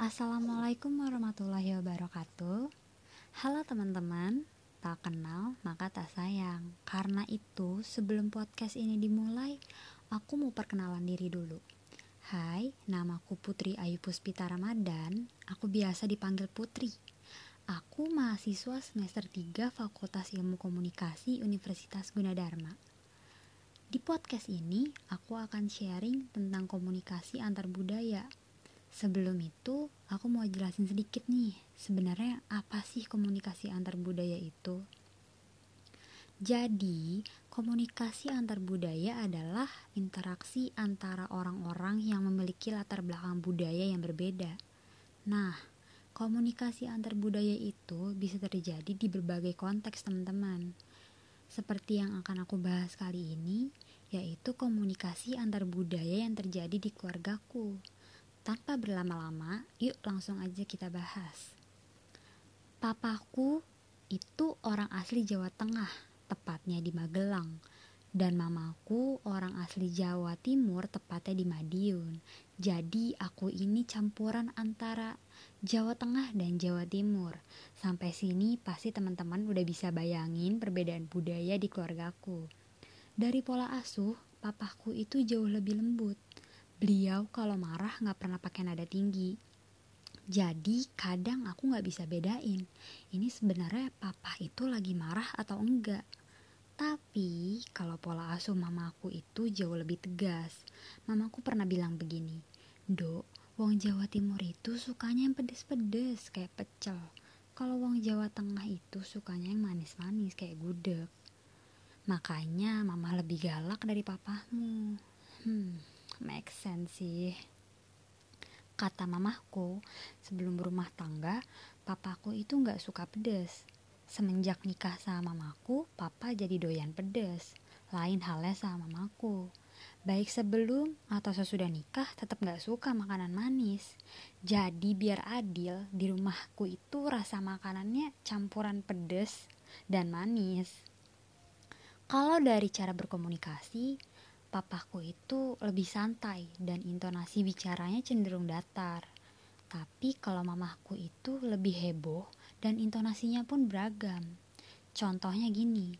Assalamualaikum warahmatullahi wabarakatuh. Halo teman-teman Tak kenal maka tak sayang. Karena itu sebelum podcast ini dimulai Aku mau perkenalan diri dulu. Hai, namaku Putri Ayu Puspita Ramadan. Aku biasa dipanggil Putri. Aku mahasiswa semester 3 Fakultas Ilmu Komunikasi Universitas Gunadarma. Di podcast ini, aku akan sharing tentang komunikasi antar budaya. Sebelum itu, aku mau jelasin sedikit nih, sebenarnya apa sih komunikasi antar budaya itu? Jadi, komunikasi antar budaya adalah interaksi antara orang-orang yang memiliki latar belakang budaya yang berbeda. Nah, komunikasi antar budaya itu bisa terjadi di berbagai konteks, teman-teman seperti yang akan aku bahas kali ini, yaitu komunikasi antar budaya yang terjadi di keluargaku. Tanpa berlama-lama, yuk langsung aja kita bahas. Papaku itu orang asli Jawa Tengah, tepatnya di Magelang dan mamaku orang asli Jawa Timur tepatnya di Madiun. Jadi aku ini campuran antara Jawa Tengah dan Jawa Timur. Sampai sini pasti teman-teman udah bisa bayangin perbedaan budaya di keluargaku. Dari pola asuh, papaku itu jauh lebih lembut. Beliau kalau marah nggak pernah pakai nada tinggi. Jadi kadang aku nggak bisa bedain. Ini sebenarnya papa itu lagi marah atau enggak tapi kalau pola asuh mamaku itu jauh lebih tegas. Mamaku pernah bilang begini, Dok, wong Jawa Timur itu sukanya yang pedes-pedes kayak pecel. Kalau wong Jawa Tengah itu sukanya yang manis-manis kayak gudeg. Makanya mama lebih galak dari papahmu. Hmm, make sense sih. Kata mamahku, sebelum berumah tangga, papaku itu nggak suka pedes Semenjak nikah sama mamaku, papa jadi doyan pedes. Lain halnya sama mamaku. Baik sebelum atau sesudah nikah tetap gak suka makanan manis. Jadi biar adil, di rumahku itu rasa makanannya campuran pedes dan manis. Kalau dari cara berkomunikasi, papaku itu lebih santai dan intonasi bicaranya cenderung datar. Tapi kalau mamaku itu lebih heboh dan intonasinya pun beragam. Contohnya gini,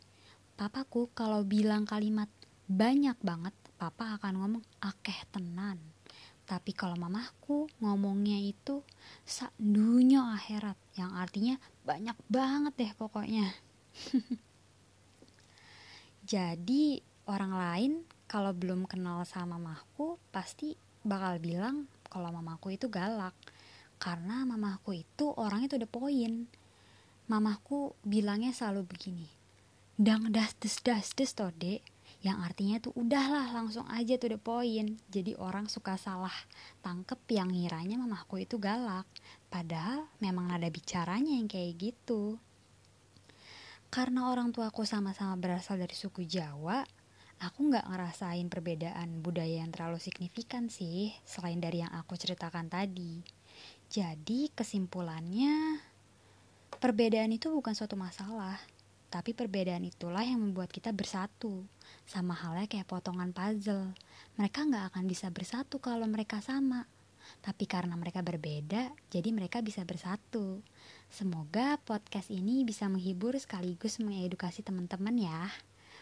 papaku kalau bilang kalimat banyak banget, papa akan ngomong akeh tenan. Tapi kalau mamahku ngomongnya itu sak dunia akhirat, yang artinya banyak banget deh pokoknya. Jadi orang lain kalau belum kenal sama mamaku pasti bakal bilang kalau mamaku itu galak. Karena mamaku itu orangnya tuh udah poin. Mamaku bilangnya selalu begini dang das des das des toh dek. Yang artinya tuh udahlah langsung aja tuh the poin. Jadi orang suka salah tangkep yang ngiranya mamaku itu galak. Padahal memang nada bicaranya yang kayak gitu. Karena orang tuaku sama-sama berasal dari suku Jawa aku nggak ngerasain perbedaan budaya yang terlalu signifikan sih selain dari yang aku ceritakan tadi jadi kesimpulannya perbedaan itu bukan suatu masalah, tapi perbedaan itulah yang membuat kita bersatu. Sama halnya kayak potongan puzzle. Mereka nggak akan bisa bersatu kalau mereka sama. Tapi karena mereka berbeda, jadi mereka bisa bersatu. Semoga podcast ini bisa menghibur sekaligus mengedukasi teman-teman ya.